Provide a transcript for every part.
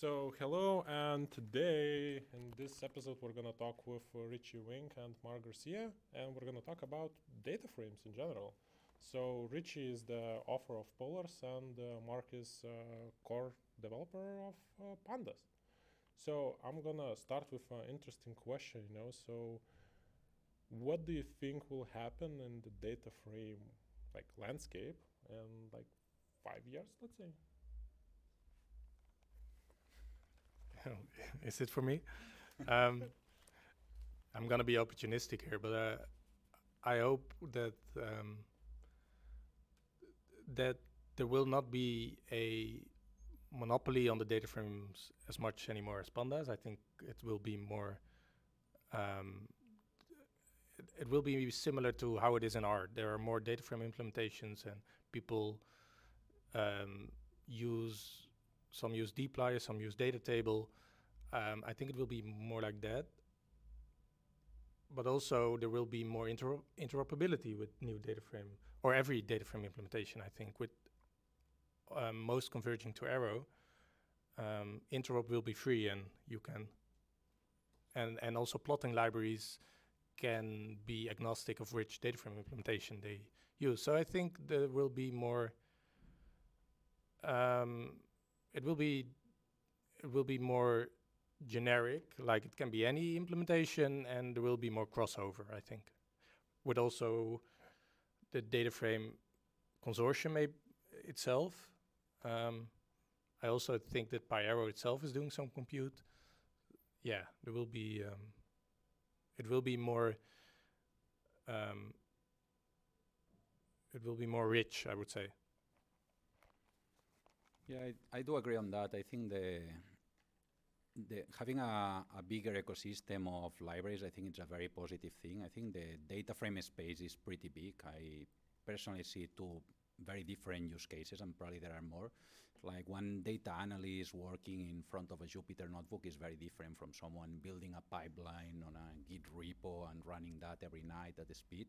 So hello, and today in this episode we're gonna talk with uh, Ritchie Vink and Marc Garcia, and we're gonna talk about data frames in general. So Richie is the author of Polars, and uh, Mark is uh, core developer of uh, Pandas. So I'm gonna start with an interesting question. You know, so what do you think will happen in the data frame like landscape in like five years, let's say? Is it for me? um, I'm gonna be opportunistic here, but uh, I hope that um, that there will not be a monopoly on the data frames as much anymore as pandas. I think it will be more. Um, it, it will be similar to how it is in R. There are more data frame implementations, and people um, use some use dplyr, some use data table. Um, I think it will be more like that. But also there will be more inter interoperability with new data frame or every data frame implementation. I think with um, most converging to Arrow, um, interop will be free and you can and and also plotting libraries can be agnostic of which data frame implementation they use. So I think there will be more um, it will be it will be more generic, like it can be any implementation, and there will be more crossover, I think, with also the data frame consortium itself. Um, I also think that PyArrow itself is doing some compute. Yeah, there will be um, it will be more um, it will be more rich, I would say. Yeah, I, I do agree on that. I think the the, having a, a, bigger ecosystem of libraries, I think it's a very positive thing. I think the data frame space is pretty big. I personally see two very different use cases, and probably there are more. Like one data analyst working in front of a Jupyter notebook is very different from someone building a pipeline on a Git repo and running that every night at the speed.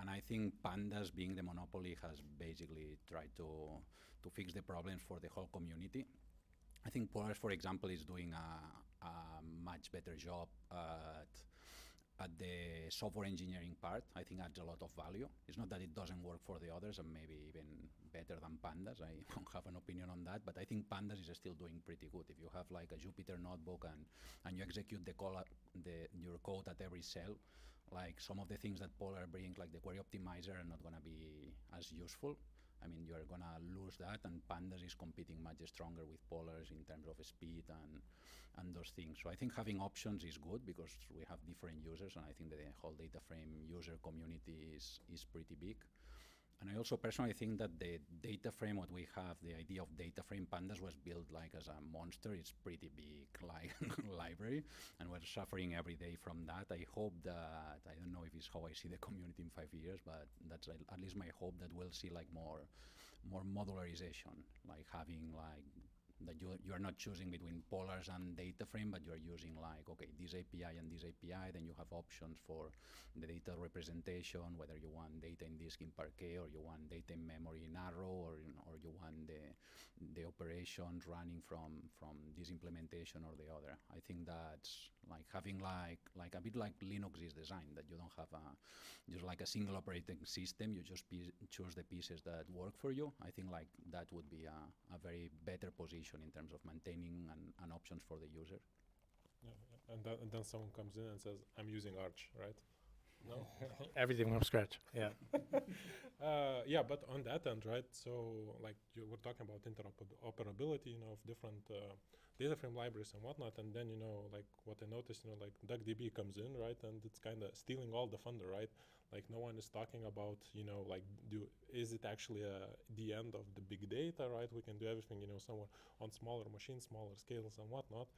And I think Pandas, being the monopoly, has basically tried to to fix the problems for the whole community. I think Polars, for example, is doing a, a much better job at at the software engineering part, I think adds a lot of value. It's not that it doesn't work for the others and maybe even better than Pandas. I don't have an opinion on that, but I think Pandas is still doing pretty good. If you have like a Jupyter notebook and, and you execute the, call the your code at every cell, like some of the things that Polar brings, like the query optimizer, are not going to be as useful. I mean, you're going to lose that, and Pandas is competing much stronger with Polars in terms of speed and, and those things. So I think having options is good because we have different users, and I think the whole data frame user community is, is pretty big. And I also personally think that the data frame, what we have, the idea of data frame pandas was built like as a monster. It's pretty big like library, and we're suffering every day from that. I hope that I don't know if it's how I see the community in five years, but that's at least my hope that we'll see like more, more modularization, like having like that you, you are not choosing between polars and data frame, but you are using like, okay, this API and this API, then you have options for the data representation, whether you want data in disk in Parquet or you want data in memory in Arrow or, or you want the, the operations running from, from this implementation or the other. I think that's like having like, like a bit like Linux is designed, that you don't have a, just like a single operating system, you just choose the pieces that work for you. I think like that would be a, a very better position in terms of maintaining and, and options for the user. Yeah, and, and then someone comes in and says, "I'm using Arch," right? No, everything from scratch. Yeah. uh, yeah, but on that end, right? So, like you were talking about interoperability, you know, of different uh, data frame libraries and whatnot, and then you know, like what I noticed, you know, like DuckDB comes in, right, and it's kind of stealing all the thunder, right? Like no one is talking about, you know, like do is it actually uh, the end of the big data, right? We can do everything, you know, somewhere on smaller machines, smaller scales, and whatnot.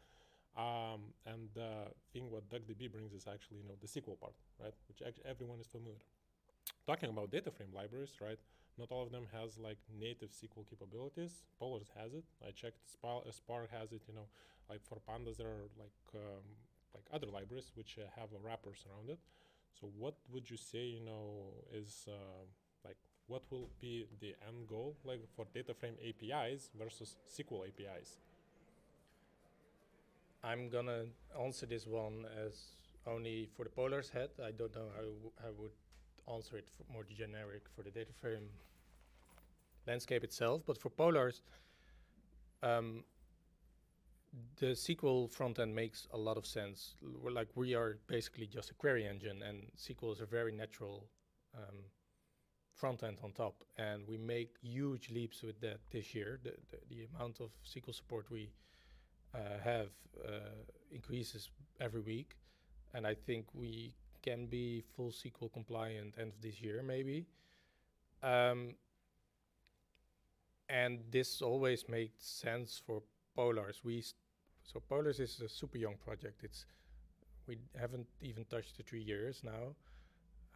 Um, and the thing what DuckDB brings is actually, you know, the SQL part, right? Which everyone is familiar. Talking about data frame libraries, right? Not all of them has like native SQL capabilities. Polars has it. I checked. Spark, uh, Spark has it. You know, like for Pandas, there are like um, like other libraries which uh, have wrappers around it. So what would you say, you know, is uh, like what will be the end goal like for data frame APIs versus SQL APIs? I'm gonna answer this one as only for the Polars head. I don't know how I would answer it more generic for the data frame landscape itself. But for Polars, um, the SQL front end makes a lot of sense. We're like we are basically just a query engine, and SQL is a very natural um, front end on top. And we make huge leaps with that this year. The, the, the amount of SQL support we uh, have uh, increases every week, and I think we can be full SQL compliant end of this year, maybe. Um, and this always makes sense for Polars. We so Polars is a super young project. It's we haven't even touched the three years now.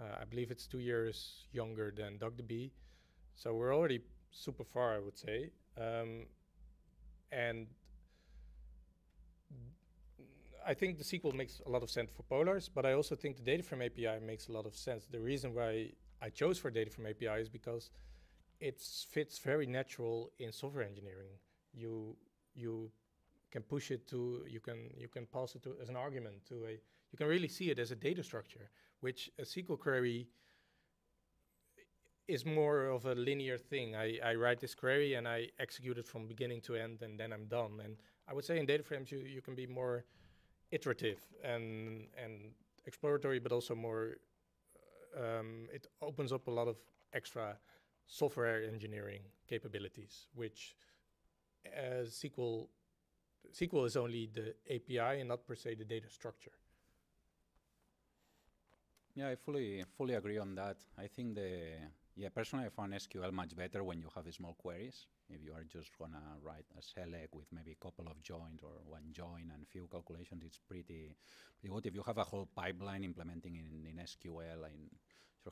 Uh, I believe it's two years younger than DuckDB, so we're already super far, I would say. Um, and I think the SQL makes a lot of sense for Polars, but I also think the DataFrame API makes a lot of sense. The reason why I chose for DataFrame API is because it fits very natural in software engineering. You you can push it to you can you can pass it to as an argument to a you can really see it as a data structure, which a SQL query is more of a linear thing. I, I write this query and I execute it from beginning to end and then I'm done. And I would say in data frames you, you can be more iterative and and exploratory, but also more. Um, it opens up a lot of extra software engineering capabilities, which uh, SQL SQL is only the API and not per se the data structure. Yeah, I fully fully agree on that. I think the yeah personally I found SQL much better when you have small queries. If you are just gonna write a select with maybe a couple of joins or one join and few calculations, it's pretty pretty good. If you have a whole pipeline implementing in, in SQL, I'm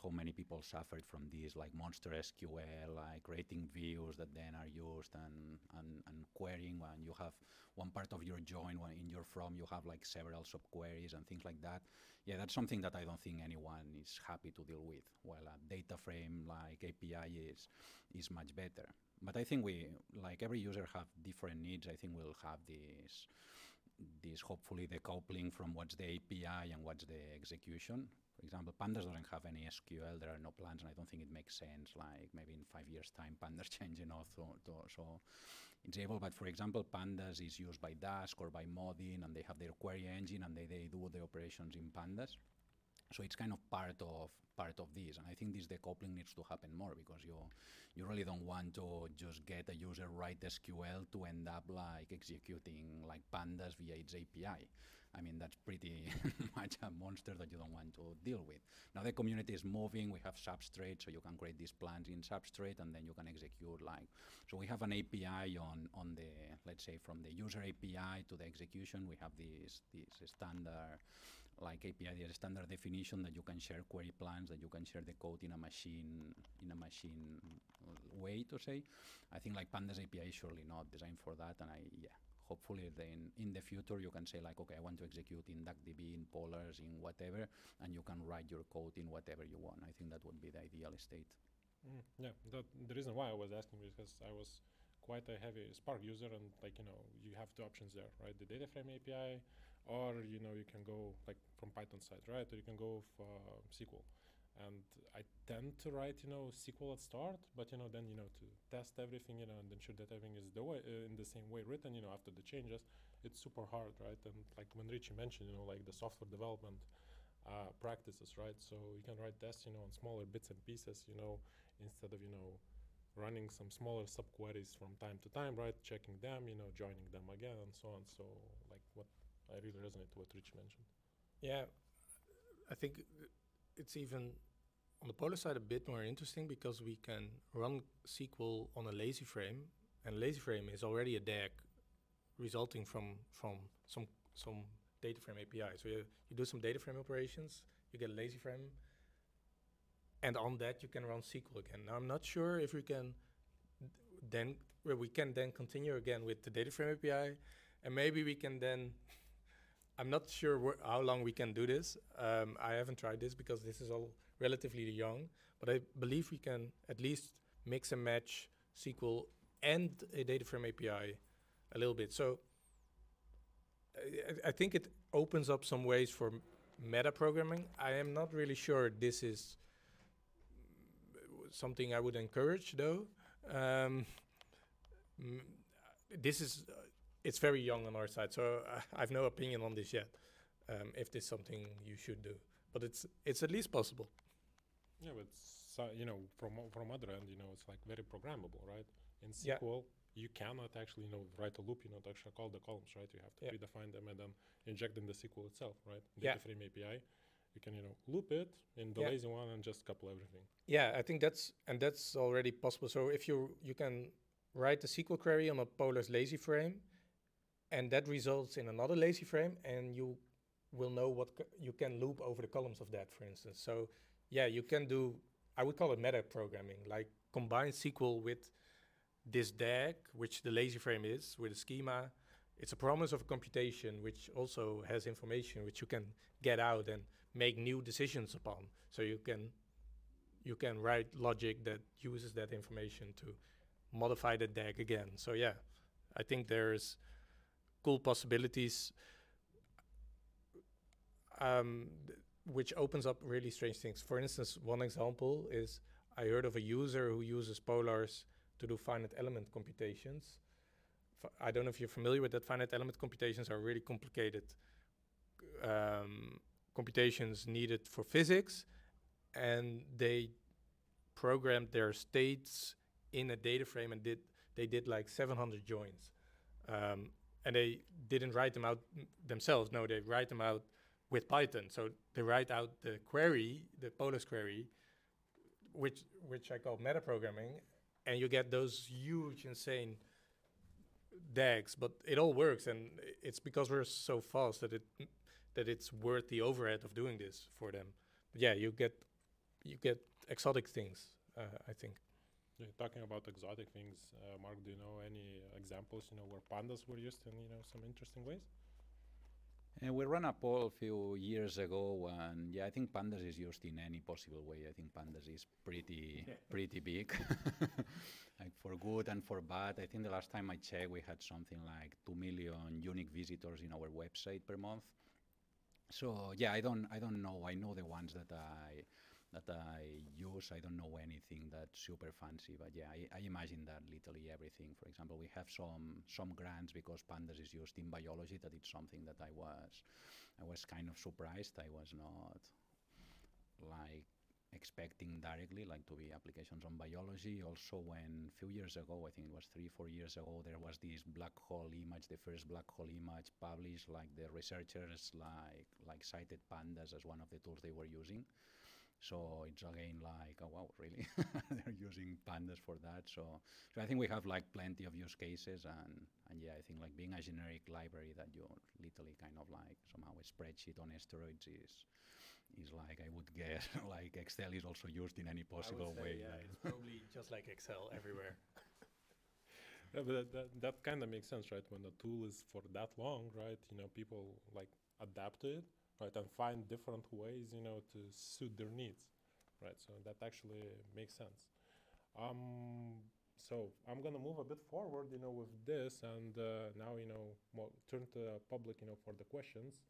how many people suffered from this, like monster SQL, like creating views that then are used and and, and querying when you have one part of your join when in your from you have like several subqueries and things like that yeah, that's something that I don't think anyone is happy to deal with. While a data frame like API is is much better. But I think we like every user have different needs. I think we'll have this this hopefully the coupling from what's the API and what's the execution. For example, Pandas doesn't have any SQL. There are no plans, and I don't think it makes sense. Like maybe in five years' time, Pandas change enough to, to, so it's able. But for example, Pandas is used by Dask or by Modin, and they have their query engine, and they, they do the operations in Pandas. So it's kind of part of part of this, and I think this decoupling needs to happen more because you you really don't want to just get a user write SQL to end up like executing like Pandas via its API. I mean, that's pretty much a monster that you don't want to deal with. Now the community is moving. We have Substrait, so you can create these plans in Substrait, and then you can execute like. So we have an API on on the let's say from the user API to the execution. We have this this standard like API, the standard definition that you can share query plans, that you can share the code in a machine in a machine way to say. I think like Pandas API is surely not designed for that, and I yeah hopefully then in the future you can say like, okay, I want to execute in DuckDB, in Polars, in whatever, and you can write your code in whatever you want. I think that would be the ideal state. Mm, yeah, that, the reason why I was asking because I was quite a heavy Spark user, and like you know, you have two options there, right? The data frame API, or you know, you can go like from Python side, right? Or you can go for SQL and I tend to write, you know, SQL at start, but you know, then you know to test everything, you know, and ensure that everything is the way uh, in the same way written, you know, after the changes, it's super hard, right? And like when Ritchie mentioned, you know, like the software development uh, practices, right? So you can write tests, you know, on smaller bits and pieces, you know, instead of you know running some smaller subqueries from time to time, right? Checking them, you know, joining them again, and so on. So like what I really resonate with what Rich mentioned. Yeah, I think it's even on the Polar side a bit more interesting because we can run SQL on a lazy frame, and lazy frame is already a DAG resulting from from some some data frame API. So you, you do some data frame operations, you get a lazy frame, and on that you can run SQL again. Now I'm not sure if we can then we can then continue again with the data frame API, and maybe we can then I'm not sure wh- how long we can do this. Um, I haven't tried this because this is all relatively young, but I believe we can at least mix and match SQL and a data frame API a little bit. So I, I think it opens up some ways for m- meta programming. I am not really sure this is something I would encourage, though. Um, mm, this is uh, it's very young on our side, so I have no opinion on this yet. Um, if this is something you should do, but it's it's at least possible. Yeah, but so, you know, from from other end, you know, it's like very programmable, right? In Yeah. SQL, you cannot actually, you know, write a loop. You know, to actually call the columns, right? You have to Yeah. predefine them and then inject in the SQL itself, right? Yeah. Frame API. You can, you know, loop it in the Yeah. lazy one and just couple everything. Yeah, I think that's and that's already possible. So if you you can write a SQL query on a Polar's lazy frame, and that results in another lazy frame, and you will know what you can loop over the columns of that, for instance. So yeah, you can do. I would call it meta programming, like combine SQL with this DAG, which the lazy frame is, with a schema. It's a promise of a computation, which also has information which you can get out and make new decisions upon. So you can you can write logic that uses that information to modify the DAG again. So yeah, I think there's cool possibilities, um, which opens up really strange things. For instance, one example is I heard of a user who uses Polars to do finite element computations. F- I don't know if you're familiar with that. Finite element computations are really complicated um, computations needed for physics, and they programmed their states in a data frame and did they did like 700 joins, um, and they didn't write them out themselves. No, they write them out with Python. So they write out the query, the Polars query, which which I call metaprogramming, and you get those huge, insane DAGs. But it all works, and it's because we're so fast that it that it's worth the overhead of doing this for them. But yeah, you get you get exotic things. Uh, I think. Yeah, talking about exotic things, uh, Marc, do you know any examples, you know, where pandas were used in, you know, some interesting ways? And we ran a poll a few years ago, and yeah, I think pandas is used in any possible way. I think pandas is pretty pretty big, like for good and for bad. I think the last time I checked, we had something like two million unique visitors in our website per month. So yeah, I don't I don't know. I know the ones that I that I use. I don't know anything that's super fancy, but yeah, I, I imagine that literally everything. For example, we have some some grants because pandas is used in biology. That it's something that I was I was kind of surprised. I was not like expecting directly like to be applications on biology also when a few years ago i think it was three four years ago there was this black hole image the first black hole image published like the researchers like like cited pandas as one of the tools they were using so it's again like oh wow really they're using pandas for that so so i think we have like plenty of use cases and and yeah i think like being a generic library that you literally kind of like somehow a spreadsheet on steroids is is like I would guess like Excel is also used in any possible way. like- it's probably just like Excel everywhere. Yeah, but that, that, that kind of makes sense, right? When the tool is for that long, right? You know, people like adapt to it, right, and find different ways, you know, to suit their needs, right? So that actually makes sense. Um, so I'm gonna move a bit forward, you know, with this, and uh, now, you know, mo- turn to the public, you know, for the questions.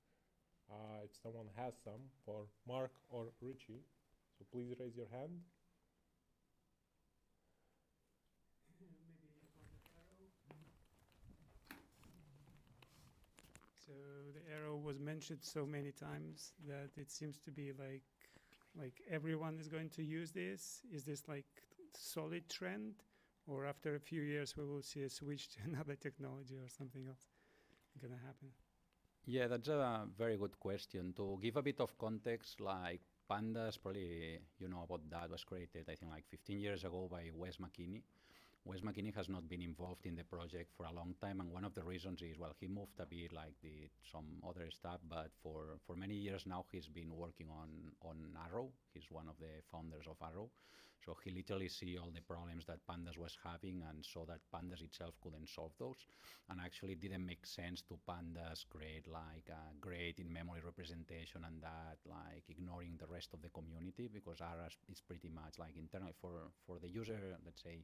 Uh, if someone has some for Marc or Ritchie, so please raise your hand. So the arrow was mentioned so many times that it seems to be like like everyone is going to use this. Is this like solid trend, or after a few years we will see a switch to another technology or something else gonna happen? Yeah, that's a very good question. To give a bit of context, like Pandas, probably you know about that, was created, I think, like 15 years ago by Wes McKinney. Wes McKinney has not been involved in the project for a long time, and one of the reasons is, well, he moved a bit, like did some other stuff, but for, for many years now, he's been working on, on Arrow. He's one of the founders of Arrow. So he literally see all the problems that Pandas was having and saw that Pandas itself couldn't solve those. And actually didn't make sense to Pandas create like a great in-memory representation and that like ignoring the rest of the community because Aras is pretty much like internal for, for the user, let's say,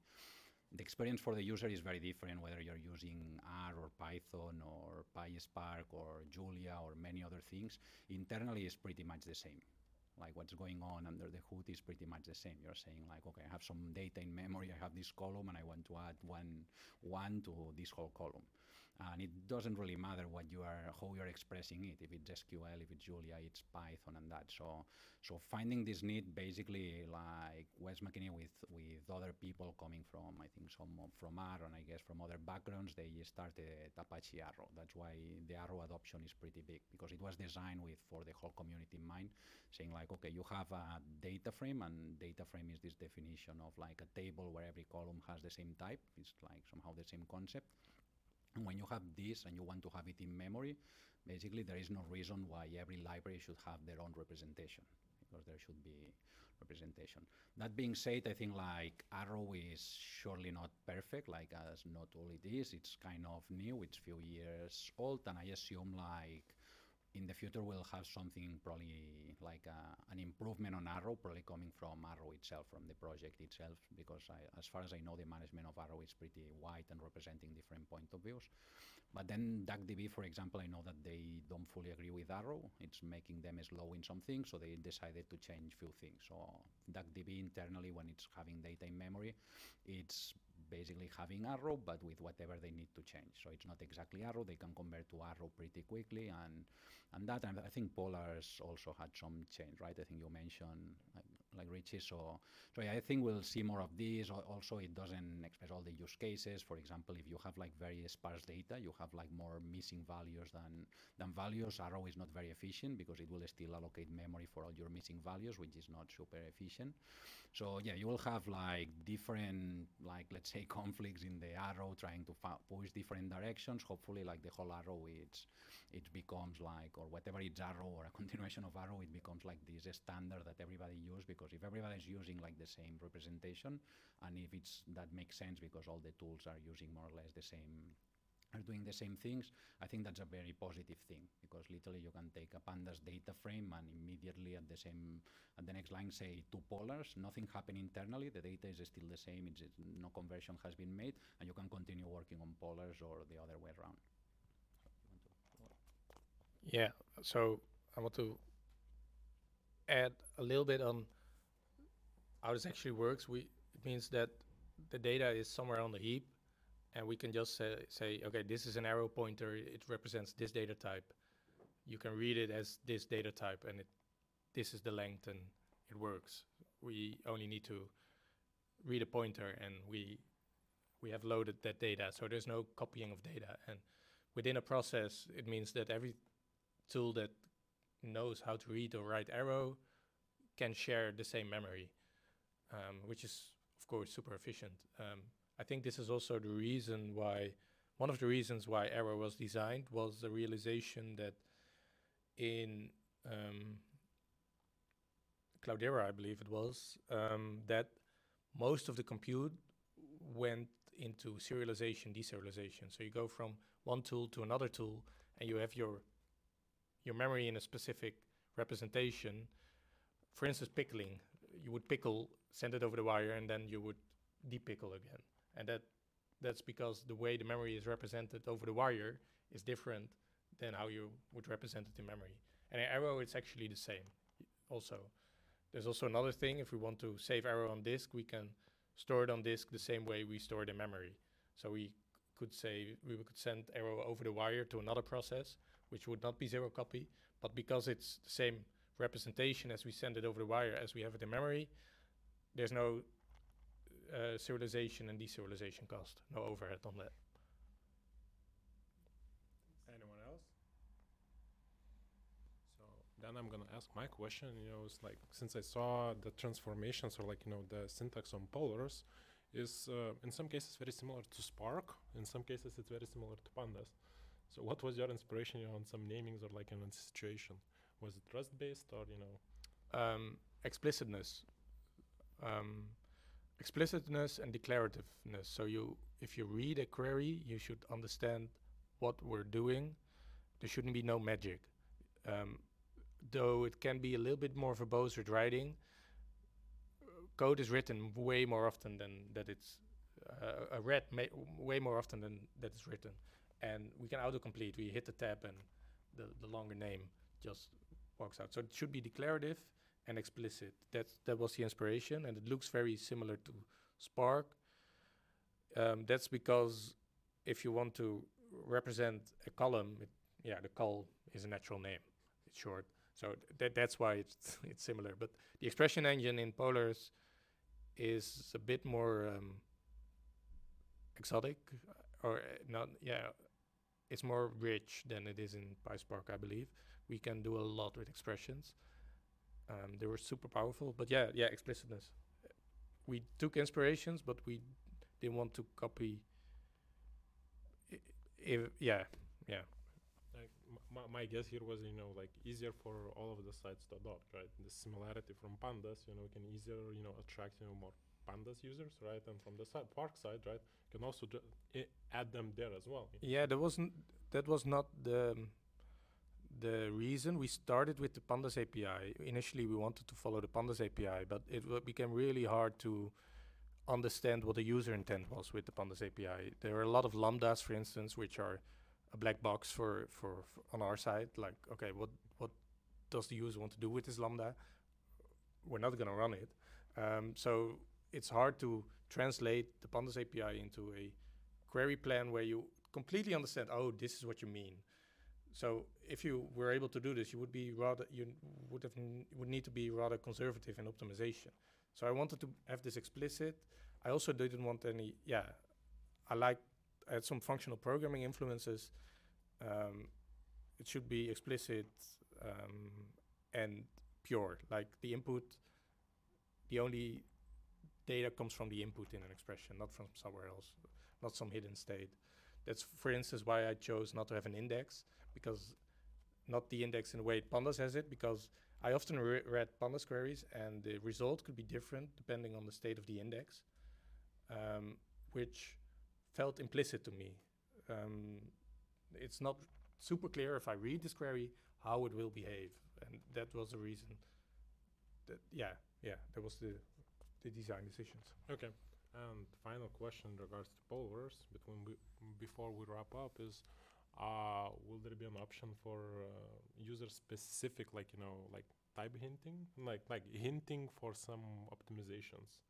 the experience for the user is very different whether you're using R or Python or PySpark or Julia or many other things. Internally, it's pretty much the same. Like what's going on under the hood is pretty much the same. You're saying like, okay, I have some data in memory, I have this column, and I want to add one one to this whole column and it doesn't really matter what you are how you're expressing it if it's sql if it's julia it's python and that. So so finding this need basically like wes mckinney with with other people coming from i think some from and i guess from other backgrounds they started apache arrow. That's why the arrow adoption is pretty big because it was designed with for the whole community in mind saying like okay you have a data frame and data frame is this definition of like a table where every column has the same type. It's like somehow the same concept when you have this and you want to have it in memory, basically there is no reason why every library should have their own representation because there should be representation. That being said, I think like Arrow is surely not perfect, like as not all it is. It's kind of new, it's few years old, and I assume like in the future we'll have something probably like uh, an improvement on Arrow, probably coming from Arrow itself, from the project itself, because I, as far as I know, the management of Arrow is pretty wide and representing different point of views. But then DuckDB, for example, I know that they don't fully agree with Arrow. It's making them slow in some things, so they decided to change few things. So DuckDB internally, when it's having data in memory, it's basically having Arrow, but with whatever they need to change. So it's not exactly Arrow. They can convert to Arrow pretty quickly, and and that and I think Polars also had some change, right? I think you mentioned like, like Ritchie. So so yeah, I think we'll see more of these. Also, it doesn't express all the use cases. For example, if you have like very sparse data, you have like more missing values than than values. Arrow is not very efficient because it will still allocate memory for all your missing values, which is not super efficient. So yeah, you will have like different like let's say conflicts in the arrow trying to push different directions. Hopefully, like the whole arrow, it's it becomes like or whatever it's arrow or a continuation of arrow, it becomes like this standard that everybody use because if everybody is using like the same representation, and if it's that makes sense because all the tools are using more or less the same are doing the same things, I think that's a very positive thing because literally you can take a pandas data frame and immediately at the same at the next line say two polars, nothing happened internally, the data is still the same, it's, no conversion has been made, and you can continue working on polars or the other way around. Yeah, so I want to add a little bit on how this actually works. We it means that the data is somewhere on the heap and we can just say, say, okay, this is an arrow pointer, it represents this data type. You can read it as this data type, and it, this is the length, and it works. We only need to read a pointer, and we we have loaded that data, so there's no copying of data. And within a process, it means that every tool that knows how to read or write arrow can share the same memory, um, which is of course super efficient. Um, I think this is also the reason why, one of the reasons why Arrow was designed was the realization that in um, Cloudera, I believe it was, um, that most of the compute went into serialization, deserialization. So you go from one tool to another tool, and you have your your memory in a specific representation. For instance, pickling. You would pickle, send it over the wire, and then you would depickle again and that that's because the way the memory is represented over the wire is different than how you would represent it in memory. And in Arrow, it's actually the same. Also, there's also another thing. If we want to save Arrow on disk, we can store it on disk the same way we store it in memory. So we could say we could send Arrow over the wire to another process, which would not be zero copy, but because it's the same representation as we send it over the wire as we have it in memory, there's no uh, serialization and deserialization cost. No overhead on that. Anyone else? So then I'm gonna ask my question. You know, it's like since I saw the transformations or like you know the syntax on polars is uh, in some cases very similar to Spark. In some cases, it's very similar to Pandas. So what was your inspiration you know, on some namings or like in a situation? Was it Rust based or you know? Um, explicitness. Um, explicitness and declarativeness. So you, if you read a query, you should understand what we're doing. There shouldn't be no magic. Um, though it can be a little bit more verbose with writing, code is written way more often than that it's uh, ma- way more often than that is written, and we can autocomplete. We hit the tab and the the longer name just walks out. So it should be declarative and explicit. That's that was the inspiration, and it looks very similar to Spark. Um, that's because if you want to represent a column, it, yeah, the col is a natural name. It's short, so th- that that's why it's it's similar. But the expression engine in Polars is a bit more um, exotic, uh, or uh, not. Yeah, it's more rich than it is in PySpark, I believe. We can do a lot with expressions. Um, they were super powerful, but yeah, yeah, explicitness. We took inspirations, but we didn't want to copy. I- If yeah, yeah. Like my, my guess here was, you know, like easier for all of the sites to adopt, right? The similarity from pandas, you know, we can easier, you know, attract, you know, more pandas users, right? And from the side, park side, right, you can also add them there as well. Yeah, that wasn't that was not the um, the reason we started with the Pandas API. Initially, we wanted to follow the Pandas API, but it became really hard to understand what the user intent was with the Pandas API. There are a lot of lambdas, for instance, which are a black box for, for, for on our side. Like, okay, what what does the user want to do with this lambda? We're not going to run it. Um, so it's hard to translate the Pandas API into a query plan where you completely understand. Oh, this is what you mean. So if you were able to do this, you would be rather you would have would need to be rather conservative in optimization. So I wanted to have this explicit. I also didn't want any. Yeah, I like I had some functional programming influences. Um, it should be explicit um, and pure. Like the input, the only data comes from the input in an expression, not from somewhere else, not some hidden state. That's, for instance, why I chose not to have an index because not the index in the way Pandas has it, because I often re- read Pandas queries and the result could be different depending on the state of the index, um, which felt implicit to me. Um, it's not super clear if I read this query how it will behave, and that was the reason. That yeah, yeah, that was the the design decisions. Okay. And final question in regards to polars between we, before we wrap up is uh, will there be an option for uh, user specific like you know like type hinting? Like like hinting for some optimizations?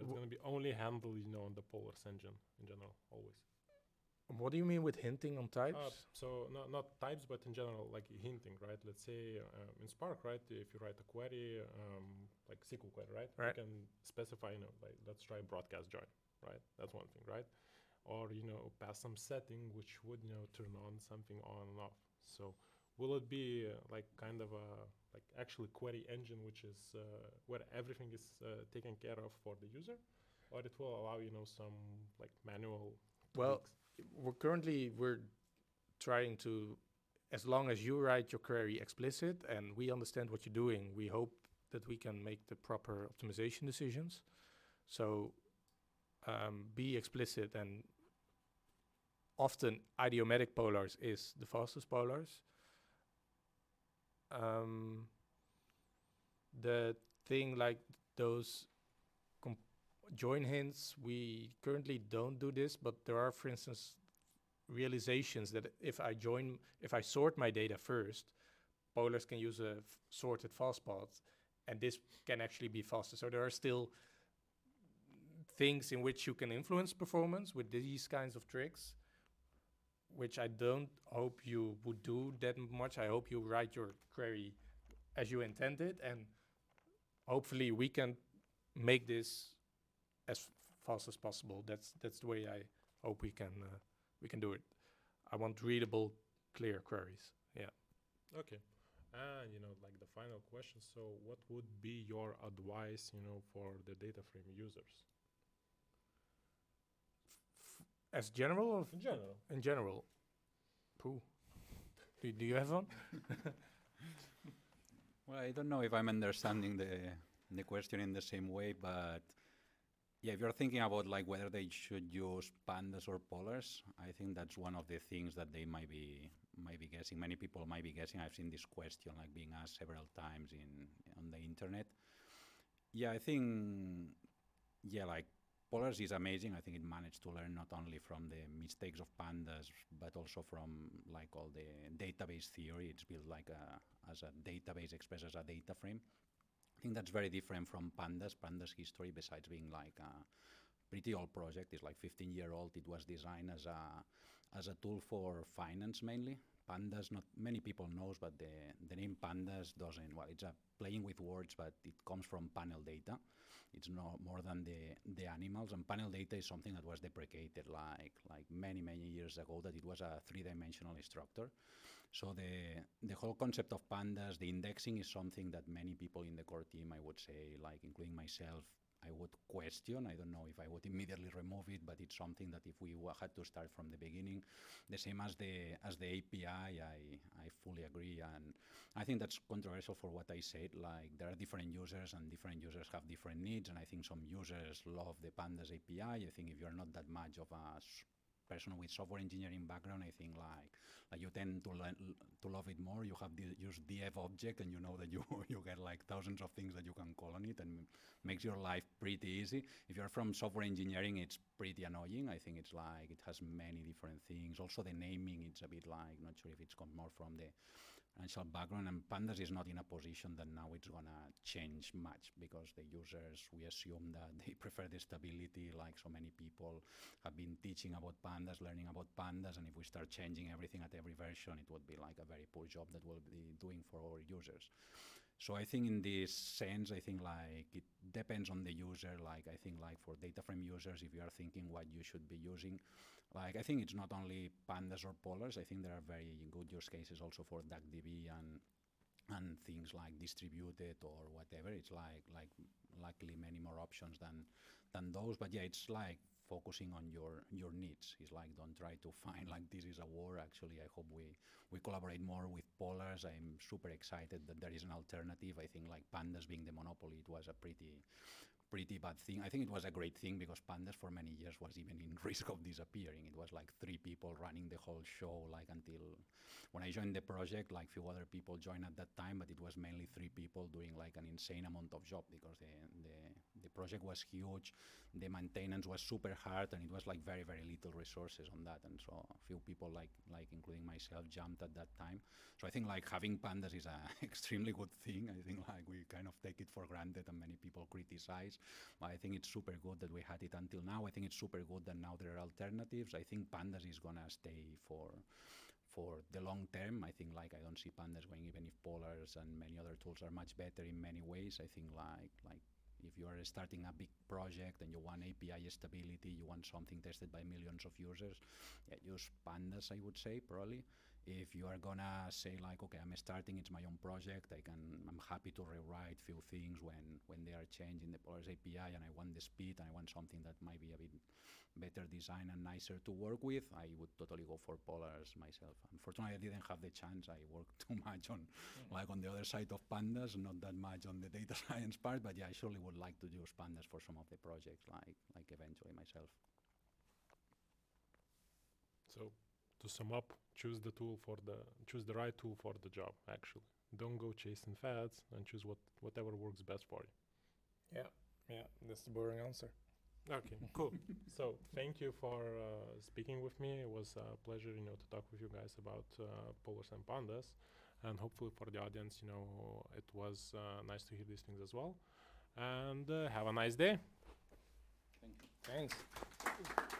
It's Wh- going to be only handled you know on the polars engine in general always. What do you mean with hinting on types? uh, so not not types but in general like hinting right? Let's say um, in spark right if you write a query um, like sql query right? Right. you can specify you know like let's try broadcast join right? That's one thing right or you know pass some setting which would you know turn on something on and off. So will it be uh, like kind of a like actually query engine which is uh, where everything is uh, taken care of for the user? Or it will allow you know some like manual Well, tweaks? we're currently we're trying to as long as you write your query explicit and we understand what you're doing we hope that we can make the proper optimization decisions. So um, be explicit and often idiomatic polars is the fastest polars. Um, the thing like those join hints we currently don't do this but there are for instance realizations that if i join if i sort my data first polars can use a sorted fast path and this can actually be faster. So there are still things in which you can influence performance with these kinds of tricks which i don't hope you would do that much i hope you write your query as you intended and hopefully we can make this as fast as possible. That's that's the way I hope we can uh, we can do it. I want readable, clear queries. Yeah. Okay. And you know, like the final question. So, what would be your advice, you know, for the data frame users As general or in general? in general? Pooh. do, do you have one? Well, I don't know if I'm understanding the the question in the same way, but yeah, if you're thinking about like whether they should use pandas or polars, I think that's one of the things that they might be might be guessing. Many people might be guessing. I've seen this question like being asked several times in on the internet. Yeah, I think yeah, like Polars is amazing. I think it managed to learn not only from the mistakes of pandas, but also from like all the database theory. It's built like a, as a database expressed as a data frame. I think that's very different from pandas. Pandas history, besides being like a pretty old project, is like 15 year old. It was designed as a as a tool for finance mainly. Pandas, not many people knows, but the the name pandas doesn't. Well, it's a playing with words, but it comes from panel data. It's no more than the the animals. And panel data is something that was deprecated like like many many years ago. That it was a three dimensional structure. So the the whole concept of pandas, the indexing is something that many people in the core team, I would say, like including myself, I would question. I don't know if I would immediately remove it, but it's something that if we had to start from the beginning, the same as the as the API, I I fully agree, and I think that's controversial for what I said. Like there are different users, and different users have different needs, and I think some users love the Pandas API. I think if you're not that much of a person with software engineering background, I think like like you tend to to love it more. You have the use df object, and you know that you you get like thousands of things that you can call on it, and makes your life pretty easy. If you're from software engineering, it's pretty annoying. I think it's like it has many different things. Also, the naming, it's a bit like not sure if it's come more from the financial background. And Pandas is not in a position that now it's gonna change much because the users, we assume that they prefer the stability. Like so many people have been teaching about Pandas, learning about Pandas, and if we start changing everything at every version, it would be like a very poor job that we'll be doing for our users. So I think in this sense, I think like it depends on the user. Like I think like for data frame users, if you are thinking what you should be using, like I think it's not only pandas or polars. I think there are very good use cases also for DuckDB and and things like distributed or whatever. It's like like luckily many more options than than those. But yeah, it's like focusing on your your needs. It's like don't try to find like this is a war. Actually, I hope we we collaborate more with Polars. I'm super excited that there is an alternative. I think like pandas being the monopoly, it was a pretty pretty bad thing. I think it was a great thing because pandas for many years was even in risk of disappearing. It was like three people running the whole show, like until when I joined the project, like few other people joined at that time, but it was mainly three people doing like an insane amount of job because the the, the project was huge, the maintenance was super hard, and it was like very very little resources on that, and so a few people like like including myself jumped at that time. So I think like having pandas is an extremely good thing. I think like we kind of take it for granted, and many people criticize. But I think it's super good that we had it until now. I think it's super good that now there are alternatives. I think pandas is gonna stay for for the long term. I think like I don't see pandas going even if polars and many other tools are much better in many ways. I think like like if you are starting a big project and you want API stability, you want something tested by millions of users, yeah, use pandas. I would say probably. If you are gonna say like, okay, I'm starting, it's my own project, I can, I'm happy to rewrite few things when when they are changing the Polars API, and I want the speed, and I want something that might be a bit better design and nicer to work with, I would totally go for Polars myself. Unfortunately, I didn't have the chance. I worked too much on, mm. like on the other side of Pandas, not that much on the data science part. But yeah, I surely would like to use Pandas for some of the projects, like like eventually myself. So to sum up, choose the tool for the choose the right tool for the job. Actually, don't go chasing fads and choose what whatever works best for you. Yeah, yeah, that's the boring answer. Okay, cool. so thank you for uh, speaking with me. It was a pleasure, you know, to talk with you guys about uh, polars and pandas, and hopefully for the audience, you know, it was uh, nice to hear these things as well. And uh, have a nice day. Thank you. Thanks.